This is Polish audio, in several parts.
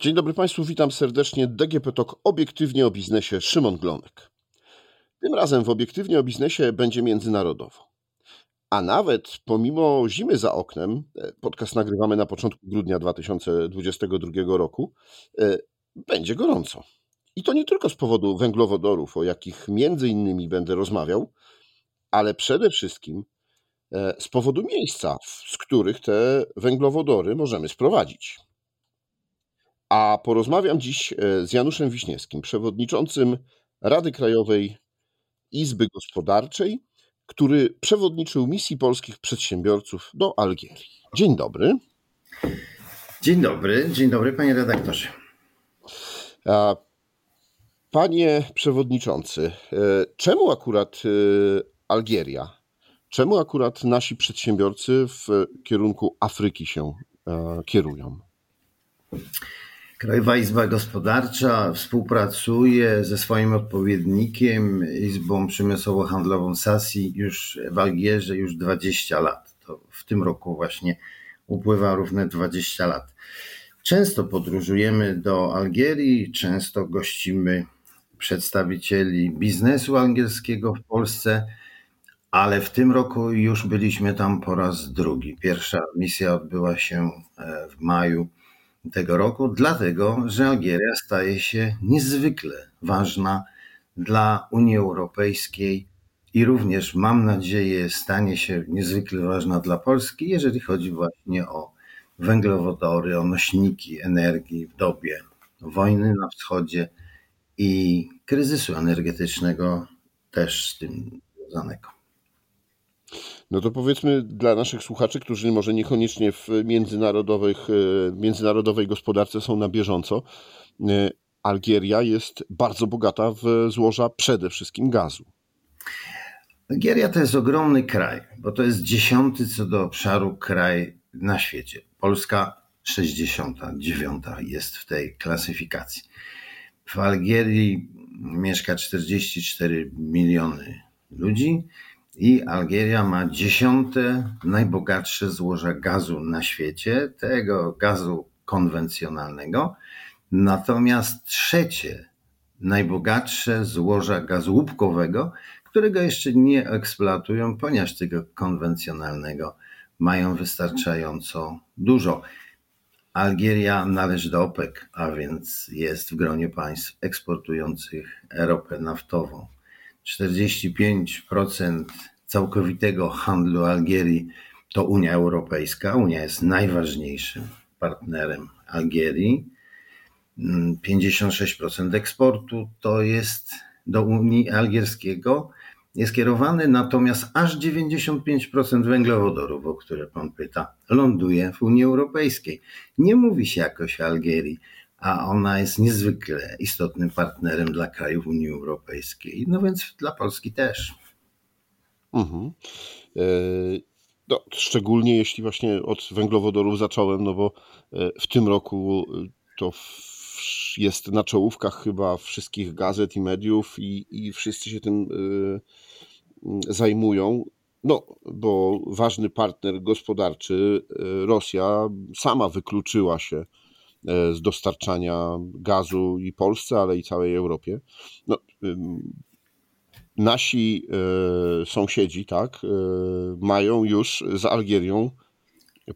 Dzień dobry Państwu, witam serdecznie. DGP Talk obiektywnie o biznesie Szymon Glonek. Tym razem w obiektywnie o biznesie będzie międzynarodowo. A nawet pomimo zimy za oknem, e, podcast nagrywamy na początku grudnia 2022 roku, e, będzie gorąco. I to nie tylko z powodu węglowodorów, o jakich między innymi będę rozmawiał, ale przede wszystkim e, z powodu miejsca, z których te węglowodory możemy sprowadzić. A porozmawiam dziś e, z Januszem Wiśniewskim, przewodniczącym Rady Krajowej Izby Gospodarczej, który przewodniczył misji polskich przedsiębiorców do Algierii. Dzień dobry. Dzień dobry, dzień dobry panie redaktorze. Panie przewodniczący, e, czemu akurat e, Algieria? Czemu akurat nasi przedsiębiorcy w kierunku Afryki się kierują? Krajowa Izba Gospodarcza współpracuje ze swoim odpowiednikiem, Izbą Przemysłowo-Handlową SASI, już w Algierze już 20 lat. To w tym roku właśnie upływa równe 20 lat. Często podróżujemy do Algierii, często gościmy przedstawicieli biznesu angielskiego w Polsce, ale w tym roku już byliśmy tam po raz drugi. Pierwsza misja odbyła się e, w maju tego roku, dlatego że Algieria staje się niezwykle ważna dla Unii Europejskiej i również, mam nadzieję, stanie się niezwykle ważna dla Polski, jeżeli chodzi właśnie o węglowodory, o nośniki energii w dobie wojny na wschodzie i kryzysu energetycznego też z tym związanego. No to powiedzmy dla naszych słuchaczy, którzy może niekoniecznie w międzynarodowych, e, międzynarodowej gospodarce są na bieżąco, e, Algieria jest bardzo bogata w złoża przede wszystkim gazu. Algieria to jest ogromny kraj, bo to jest dziesiąty co do obszaru kraj na świecie. Polska 69 jest w tej klasyfikacji. W Algierii mieszka 44 miliony ludzi i Algieria ma dziesiąte najbogatsze złoża gazu na świecie, tego gazu konwencjonalnego, natomiast trzecie najbogatsze złoża gazu łupkowego, którego jeszcze nie eksploatują, ponieważ tego konwencjonalnego mają wystarczająco dużo. Algieria należy do OPEC, a więc jest w gronie państw eksportujących ropę naftową. 45% całkowitego handlu Algierii to Unia Europejska. Unia jest najważniejszym partnerem Algierii. 56% eksportu to jest do Unii Algierskiego jest kierowany, natomiast aż 95% węglowodorów, o które pan pyta, ląduje w Unii Europejskiej. Nie mówi się jakoś o Algierii, a ona jest niezwykle istotnym partnerem dla krajów Unii Europejskiej, no więc dla Polski też. Mhm. E, no, szczególnie jeśli właśnie od węglowodorów zacząłem, no bo e, w tym roku e, to jest na czołówkach chyba wszystkich gazet i mediów i, i wszyscy się tym zajmują. No, bo ważny partner gospodarczy, Rosja, sama wykluczyła się z dostarczania gazu i Polsce, ale i całej Europie. No, nasi e, sąsiedzi, tak, e, mają już z Algierią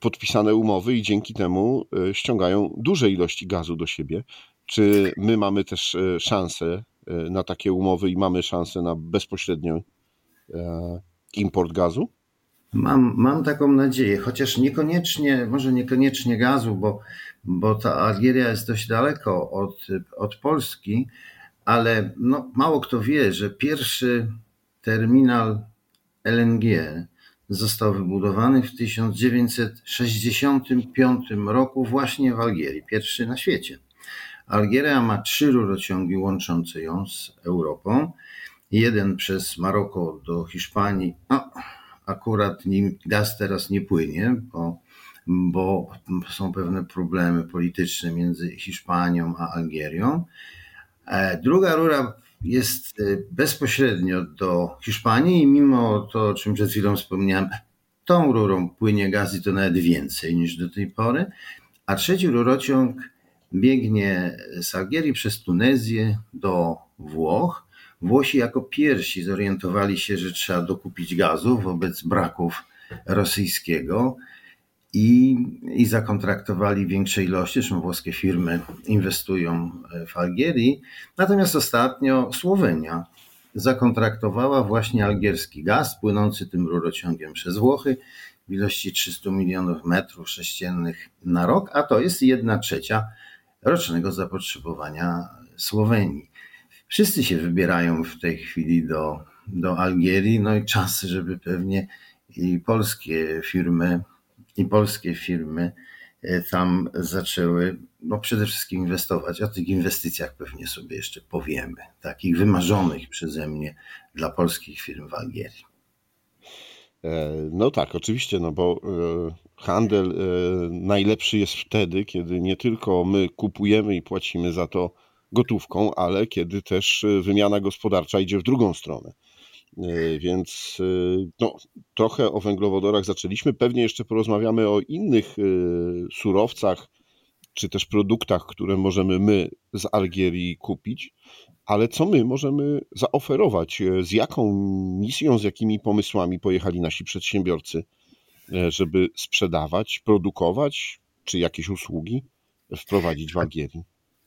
podpisane umowy i dzięki temu ściągają duże ilości gazu do siebie. Czy my mamy też szansę na takie umowy i mamy szansę na bezpośredni import gazu? Mam, mam taką nadzieję, chociaż niekoniecznie, może niekoniecznie gazu, bo, bo ta Algieria jest dość daleko od, od Polski, ale no, mało kto wie, że pierwszy terminal LNG został wybudowany w 1965 roku właśnie w Algierii, pierwszy na świecie. Algieria ma trzy rurociągi łączące ją z Europą. Jeden przez Maroko do Hiszpanii. No, akurat nim gaz teraz nie płynie, bo, bo są pewne problemy polityczne między Hiszpanią a Algierią. E, druga rura jest e, bezpośrednio do Hiszpanii i mimo to, o czym przed chwilą wspomniałem, tą rurą płynie gaz i to nawet więcej niż do tej pory. A trzeci rurociąg biegnie z Algierii przez Tunezję do Włoch. Włosi jako pierwsi zorientowali się, że trzeba dokupić gazu wobec braków rosyjskiego i, i zakontraktowali większe ilości, zresztą włoskie firmy inwestują w Algierii. Natomiast ostatnio Słowenia zakontraktowała właśnie algierski gaz płynący tym rurociągiem przez Włochy w ilości 300 milionów metrów sześciennych na rok, a to jest jedna trzecia rocznego zapotrzebowania Słowenii. Wszyscy się wybierają w tej chwili do, do Algierii, no i czas, żeby pewnie i polskie firmy, i polskie firmy e, tam zaczęły no przede wszystkim inwestować. O tych inwestycjach pewnie sobie jeszcze powiemy, takich wymarzonych przeze mnie dla polskich firm w Algierii. E, no tak, oczywiście, no bo e, handel najlepszy jest wtedy, kiedy nie tylko my kupujemy i płacimy za to gotówką, ale kiedy też wymiana gospodarcza idzie w drugą stronę. E, więc e, no, trochę o węglowodorach zaczęliśmy. Pewnie jeszcze porozmawiamy o innych e, surowcach czy też produktach, które możemy my z Algierii kupić. Ale co my możemy zaoferować? Z jaką misją, z jakimi pomysłami pojechali nasi przedsiębiorcy, żeby sprzedawać, produkować, czy jakieś usługi wprowadzić w Algierii?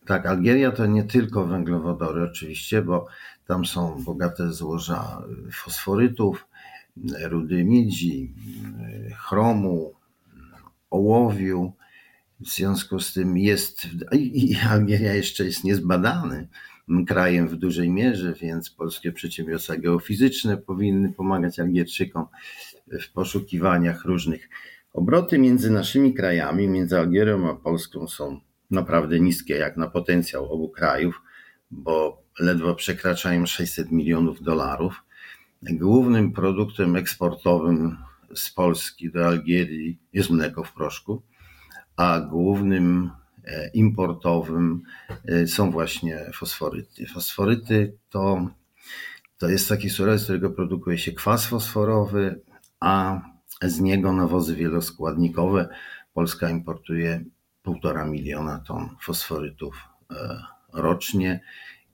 Tak, Algieria to nie tylko węglowodory oczywiście, bo tam są bogate złoża fosforytów, rudy miedzi, chromu, ołowiu. W związku z tym jest, i Algieria jeszcze jest niezbadany krajem w dużej mierze, więc polskie przedsiębiorstwa geofizyczne powinny pomagać Algierczykom w poszukiwaniach różnych. Obroty między naszymi krajami, między Algierią a Polską są naprawdę niskie jak na potencjał obu krajów, bo ledwo przekraczają 600 milionów dolarów. Głównym produktem eksportowym z Polski do Algierii jest mleko w proszku, a głównym e, importowym e, są właśnie fosforyty. Fosforyty to, to jest taki surowiec, z którego produkuje się kwas fosforowy, a z niego nawozy wieloskładnikowe. Polska importuje półtora miliona ton fosforytów e, rocznie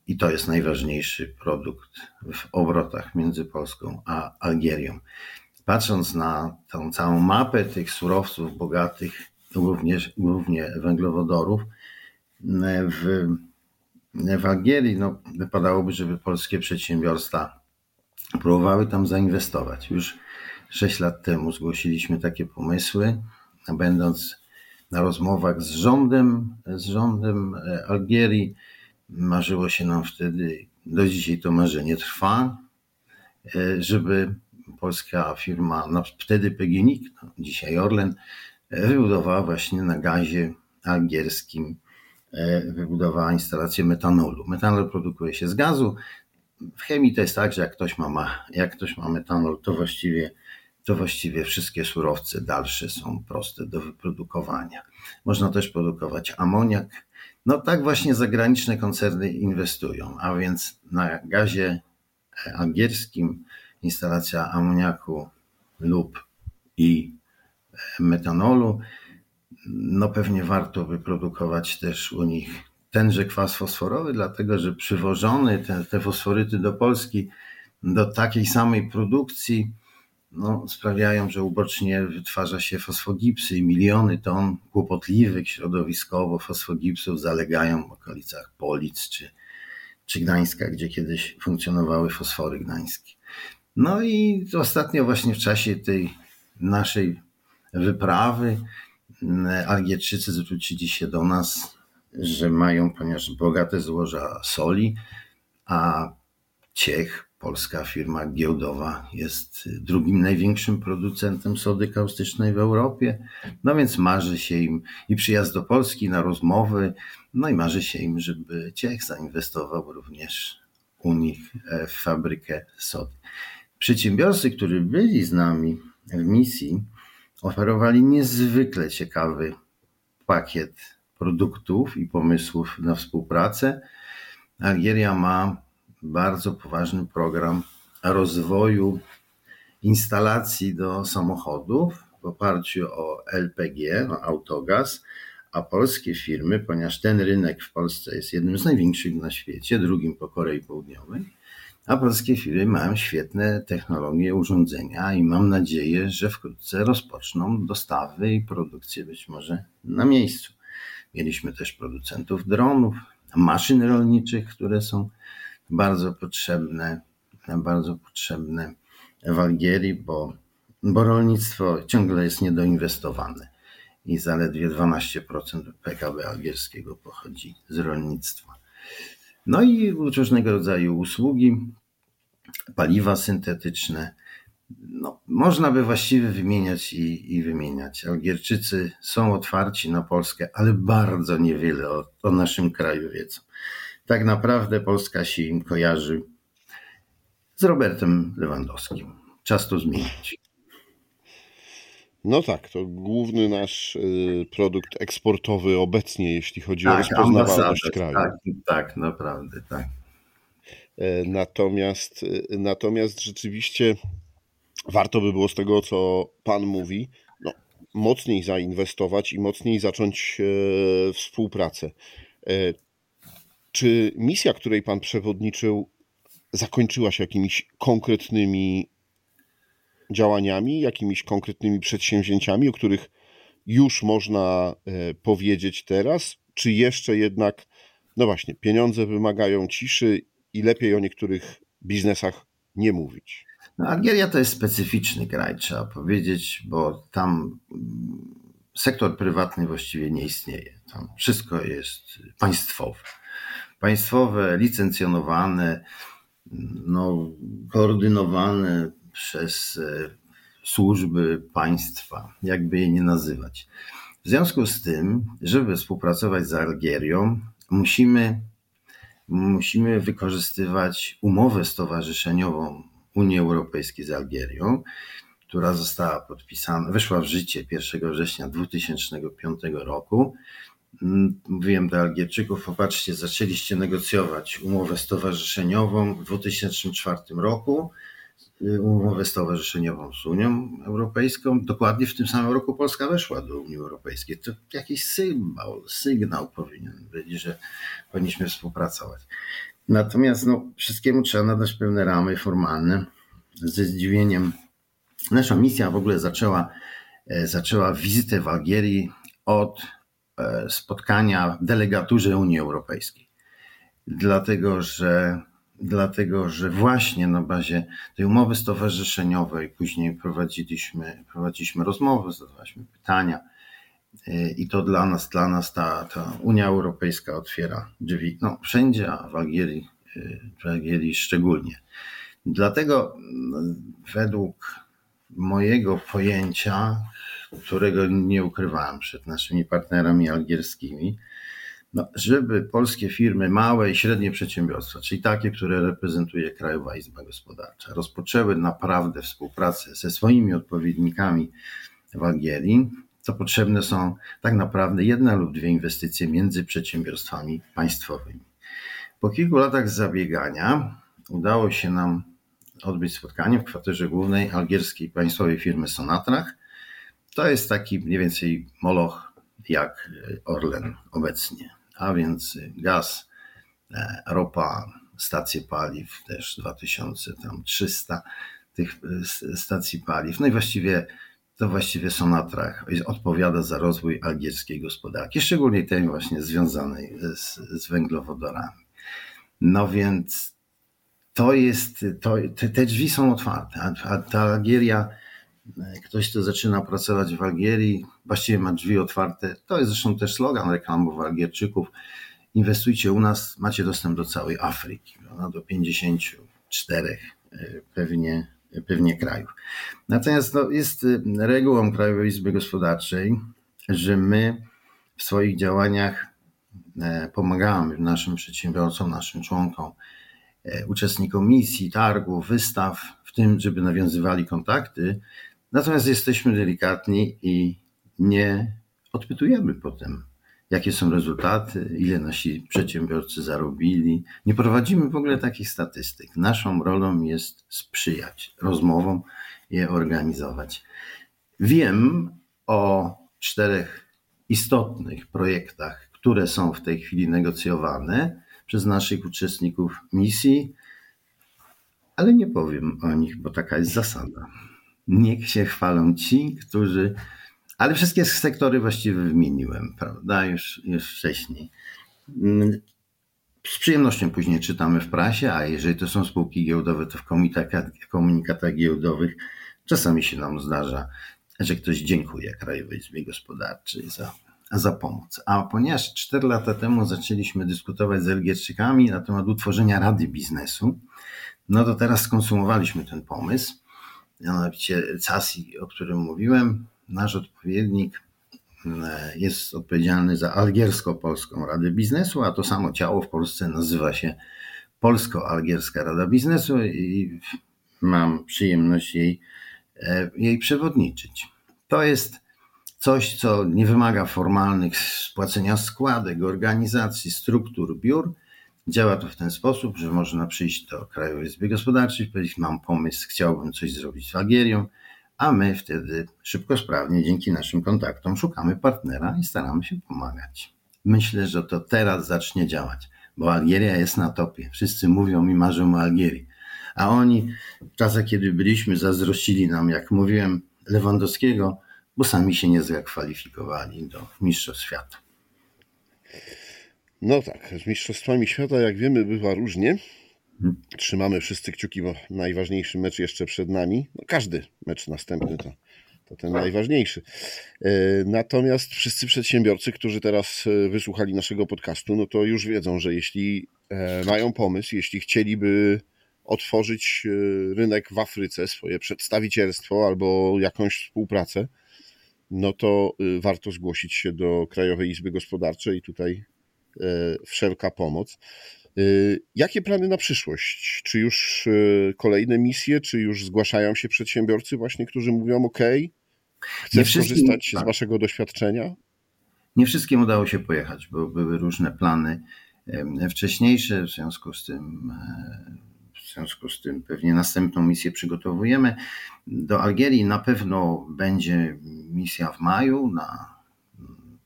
i to jest najważniejszy produkt w obrotach między Polską a Algierią. Patrząc na tą całą mapę tych surowców bogatych, również, głównie węglowodorów, w, w Algierii no, wypadałoby, żeby polskie przedsiębiorstwa próbowały tam zainwestować. Już 6 lat temu zgłosiliśmy takie pomysły, będąc na rozmowach z rządem, z rządem e, Algierii. Marzyło się nam wtedy, do dzisiaj to marzenie trwa, e, żeby polska firma, no wtedy PGNiG, no dzisiaj Orlen, e, wybudowała właśnie na gazie algierskim, wybudowała instalację metanolu. Metanol produkuje się z gazu. W chemii to jest tak, że jak ktoś ma, jak ktoś ma metanol, to właściwie to właściwie wszystkie surowce dalsze są proste do wyprodukowania. Można też produkować amoniak. No tak właśnie zagraniczne koncerny inwestują, a więc na gazie angielskim instalacja amoniaku lub i metanolu. No pewnie warto wyprodukować też u nich tenże kwas fosforowy, dlatego że przywożony te, te fosforyty do Polski do takiej samej produkcji no, sprawiają, że ubocznie wytwarza się fosfogipsy i miliony ton kłopotliwych środowiskowo fosfogipsów zalegają w okolicach Polic czy, czy Gdańska, gdzie kiedyś funkcjonowały fosfory gdańskie. No i ostatnio właśnie w czasie tej naszej wyprawy mm, Algierczycy zwrócili się do nas, że mają, ponieważ bogate złoża soli, a Ciech Polska firma giełdowa jest drugim największym producentem sody kaustycznej w Europie. No więc marzy się im i przyjazd do Polski na rozmowy, no i marzy się im, żeby Ciech zainwestował również u nich e, w fabrykę sody. Przedsiębiorcy, którzy byli z nami w misji, oferowali niezwykle ciekawy pakiet produktów i pomysłów na współpracę. Algieria ma bardzo poważny program rozwoju instalacji do samochodów w oparciu o LPG, no autogaz, a polskie firmy, ponieważ ten rynek w Polsce jest jednym z największych na świecie, drugim po Korei Południowej, a polskie firmy mają świetne technologie, urządzenia i mam nadzieję, że wkrótce rozpoczną dostawy i produkcję być może na miejscu. Mieliśmy też producentów dronów, maszyn rolniczych, które są bardzo potrzebne, bardzo potrzebne w Algierii, bo, bo rolnictwo ciągle jest niedoinwestowane i zaledwie 12% PKB algierskiego pochodzi z rolnictwa. No i różnego rodzaju usługi, paliwa syntetyczne. No, można by właściwie wymieniać i, i wymieniać. Algierczycy są otwarci na Polskę, ale bardzo niewiele o, o naszym kraju wiedzą. Tak naprawdę Polska się im kojarzy z Robertem Lewandowskim. Czas to zmienić. No tak, to główny nasz y, produkt eksportowy obecnie, jeśli chodzi tak, o rozpoznawalność kraju. Tak, tak, naprawdę, tak. E, natomiast, e, natomiast rzeczywiście warto by było z tego, co Pan mówi, no, mocniej zainwestować i mocniej zacząć e, współpracę. Czy misja, której Pan przewodniczył, zakończyła się jakimiś konkretnymi działaniami, jakimiś konkretnymi przedsięwzięciami, o których już można powiedzieć teraz, czy jeszcze jednak, no właśnie, pieniądze wymagają ciszy i lepiej o niektórych biznesach nie mówić. No, Algieria to jest specyficzny kraj, trzeba powiedzieć, bo tam mm, sektor prywatny właściwie nie istnieje. Tam wszystko jest państwowe. Państwowe, licencjonowane, no, koordynowane przez e, służby państwa, jakby je nie nazywać. W związku z tym, żeby współpracować z Algierią, musimy musimy wykorzystywać umowę stowarzyszeniową Unii Europejskiej z Algierią, która została podpisana, weszła w życie 1 września 2005 roku. Mm, mówiłem do Algierczyków, popatrzcie, zaczęliście negocjować umowę stowarzyszeniową w 2004 roku umowę stowarzyszeniową z Unią Europejską. Dokładnie w tym samym roku Polska weszła do Unii Europejskiej. To jakiś symbol, sygnał powinien być, że powinniśmy współpracować. Natomiast no, wszystkiemu trzeba nadać pewne ramy formalne. Ze zdziwieniem nasza misja w ogóle zaczęła, e, zaczęła wizytę w Algierii od spotkania w delegaturze Unii Europejskiej. Dlatego, że dlatego że właśnie na bazie tej umowy stowarzyszeniowej później prowadziliśmy, prowadziliśmy rozmowy, zadawaliśmy pytania i to dla nas, dla nas ta, ta Unia Europejska otwiera drzwi, no wszędzie, a w Algierii, w Algierii szczególnie. Dlatego według mojego pojęcia, którego nie ukrywałem przed naszymi partnerami algierskimi, no, żeby polskie firmy, małe i średnie przedsiębiorstwa, czyli takie, które reprezentuje Krajowa Izba Gospodarcza, rozpoczęły naprawdę współpracę ze swoimi odpowiednikami w Algierii, to potrzebne są tak naprawdę jedna lub dwie inwestycje między przedsiębiorstwami państwowymi. Po kilku latach zabiegania udało się nam odbyć spotkanie w kwaterze głównej algierskiej państwowej firmy Sonatrach. To jest taki mniej więcej moloch jak Orlen obecnie a więc gaz, e, ropa, stacje paliw, też 2300 tych e, stacji paliw. No i właściwie to właściwie Sonatra odpowiada za rozwój algierskiej gospodarki, szczególnie tej właśnie związanej z, z węglowodorami. No więc to jest, to, te, te drzwi są otwarte, a, a ta Algieria, ktoś, kto zaczyna pracować w Algierii, właściwie ma drzwi otwarte. To jest zresztą też slogan reklamowy Algierczyków inwestujcie u nas, macie dostęp do całej Afryki, no, do 54 e, pewnie, pewnie krajów. Natomiast no, jest e, regułą Krajowej Izby Gospodarczej, że my w swoich działaniach e, pomagamy naszym przedsiębiorcom, naszym członkom, uczestnikom misji, targów, wystaw, w tym, żeby nawiązywali kontakty. Natomiast jesteśmy delikatni i nie odpytujemy potem jakie są rezultaty, ile nasi przedsiębiorcy zarobili. Nie prowadzimy w ogóle takich statystyk. Naszą rolą jest sprzyjać rozmowom, je organizować. Wiem o czterech istotnych projektach, które są w tej chwili negocjowane przez naszych uczestników misji, ale nie powiem o nich, bo taka jest zasada. Niech się chwalą ci, którzy. Ale wszystkie sektory właściwie wymieniłem, prawda, już, już wcześniej. Z przyjemnością później czytamy w prasie, a jeżeli to są spółki giełdowe, to w komunikatach giełdowych czasami się nam zdarza, że ktoś dziękuje Krajowej Izbie Gospodarczej za, za pomoc. A ponieważ 4 lata temu zaczęliśmy dyskutować z Elgierczykami na temat utworzenia Rady Biznesu, no to teraz skonsumowaliśmy ten pomysł. Mianowicie CASI, o którym mówiłem, nasz odpowiednik e, jest odpowiedzialny za Algiersko-Polską Radę Biznesu, a to samo ciało w Polsce nazywa się Polsko-Algierska Rada Biznesu i mam przyjemność jej, e, jej przewodniczyć. To jest coś, co nie wymaga formalnych spłacenia składek, organizacji, struktur, biur, Działa to w ten sposób, że można przyjść do Krajowej Izby Gospodarczej i powiedzieć: Mam pomysł, chciałbym coś zrobić z Algierią, a my wtedy szybko, sprawnie, dzięki naszym kontaktom, szukamy partnera i staramy się pomagać. Myślę, że to teraz zacznie działać, bo Algieria jest na topie. Wszyscy mówią mi, marzą o Algierii. A oni w czasach, kiedy byliśmy, zazdrościli nam, jak mówiłem, Lewandowskiego, bo sami się nie zakwalifikowali do Mistrzostw Świata. No tak, z Mistrzostwami Świata, jak wiemy, bywa różnie. Trzymamy wszyscy kciuki, bo najważniejszy mecz jeszcze przed nami. No, każdy mecz następny to, to ten najważniejszy. E, natomiast wszyscy przedsiębiorcy, którzy teraz e, wysłuchali naszego podcastu, no to już wiedzą, że jeśli e, mają pomysł, jeśli chcieliby otworzyć rynek w Afryce, swoje przedstawicielstwo albo jakąś współpracę, no to warto zgłosić się do Krajowej Izby Gospodarczej i tutaj wszelka pomoc. E, jakie plany na przyszłość? Czy już e, kolejne misje, czy już zgłaszają się przedsiębiorcy właśnie, którzy mówią OK, chcę skorzystać tak. z waszego doświadczenia? Nie wszystkim udało się pojechać, bo były różne plany wcześniejsze, w związku z tym w związku z tym pewnie następną misję przygotowujemy. Do Algierii na pewno będzie misja w maju na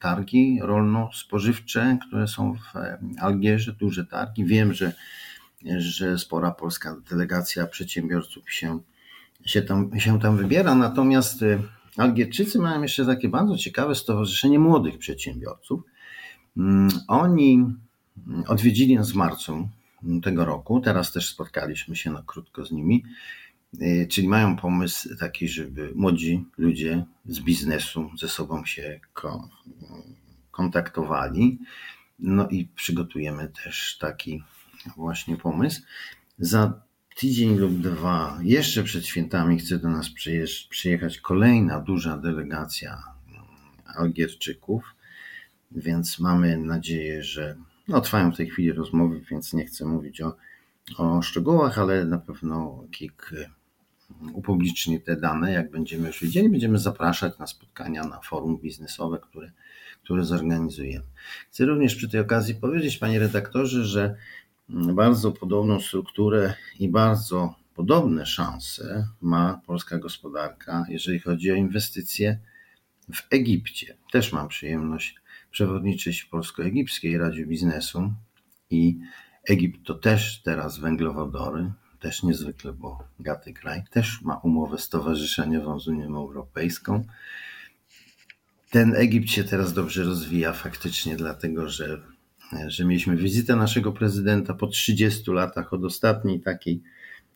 targi rolno-spożywcze, które są w Algierze, duże targi. Wiem, że, że spora polska delegacja przedsiębiorców się, się, tam, się tam wybiera, natomiast y, Algierczycy mają jeszcze takie bardzo ciekawe stowarzyszenie młodych przedsiębiorców. Mm, oni odwiedzili nas w marcu tego roku, teraz też spotkaliśmy się na krótko z nimi czyli mają pomysł taki, żeby młodzi ludzie z biznesu ze sobą się kontaktowali. No i przygotujemy też taki właśnie pomysł. Za tydzień lub dwa, jeszcze przed świętami, chce do nas przyjechać kolejna duża delegacja Algierczyków, więc mamy nadzieję, że no, trwają w tej chwili rozmowy, więc nie chcę mówić o, o szczegółach, ale na pewno KIK upubliczni te dane, jak będziemy już wiedzieli, będziemy zapraszać na spotkania, na forum biznesowe, które, które zorganizujemy. Chcę również przy tej okazji powiedzieć, panie redaktorze, że bardzo podobną strukturę i bardzo podobne szanse ma polska gospodarka, jeżeli chodzi o inwestycje w Egipcie. Też mam przyjemność przewodniczyć Polsko-Egipskiej Radzie Biznesu i Egipt to też teraz węglowodory, też niezwykle bogaty kraj, też ma umowę stowarzyszeniową z Unią Europejską. Ten Egipt się teraz dobrze rozwija faktycznie, dlatego że, że mieliśmy wizytę naszego prezydenta po 30 latach od ostatniej takiej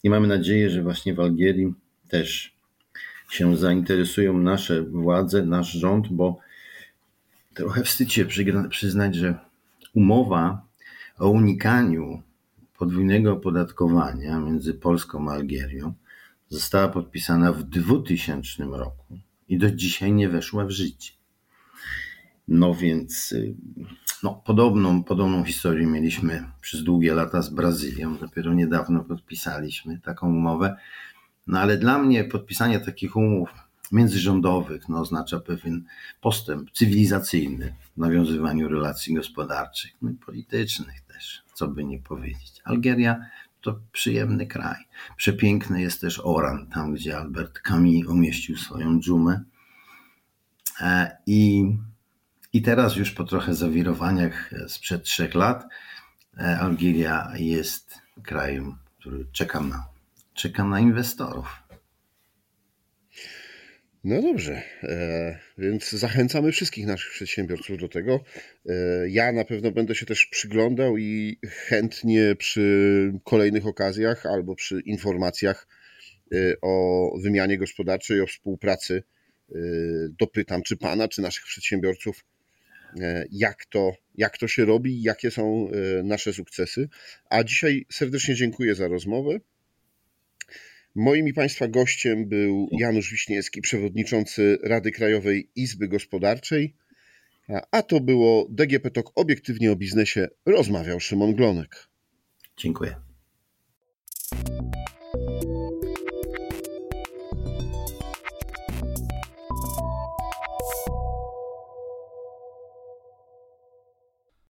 i mamy nadzieję, że właśnie w Algierii też się zainteresują nasze władze, nasz rząd, bo trochę wstyd się przyznać, że umowa o unikaniu podwójnego opodatkowania między Polską a Algierią została podpisana w 2000 roku i do dzisiaj nie weszła w życie. No więc y, no, podobną, podobną historię mieliśmy przez długie lata z Brazylią. Dopiero niedawno podpisaliśmy taką umowę. No ale dla mnie podpisanie takich umów międzyrządowych no, oznacza pewien postęp cywilizacyjny w nawiązywaniu relacji gospodarczych no i politycznych też, co by nie powiedzieć. Algieria to przyjemny kraj. Przepiękny jest też Oran, tam gdzie Albert Camus umieścił swoją dżumę. E, I, I teraz już po trochę zawirowaniach sprzed trzech lat, Algiria jest krajem, który czeka na, czeka na inwestorów. No dobrze, e, więc zachęcamy wszystkich naszych przedsiębiorców do tego. E, ja na pewno będę się też przyglądał i chętnie przy kolejnych okazjach albo przy informacjach e, o wymianie gospodarczej, o współpracy dopytam, czy pana, czy naszych przedsiębiorców, jak to, jak to się robi, jakie są nasze sukcesy. A dzisiaj serdecznie dziękuję za rozmowę. Moim i Państwa gościem był Janusz Wiśniewski, przewodniczący Rady Krajowej Izby Gospodarczej, a to było DGP Talk obiektywnie o biznesie rozmawiał Szymon Glonek. Dziękuję.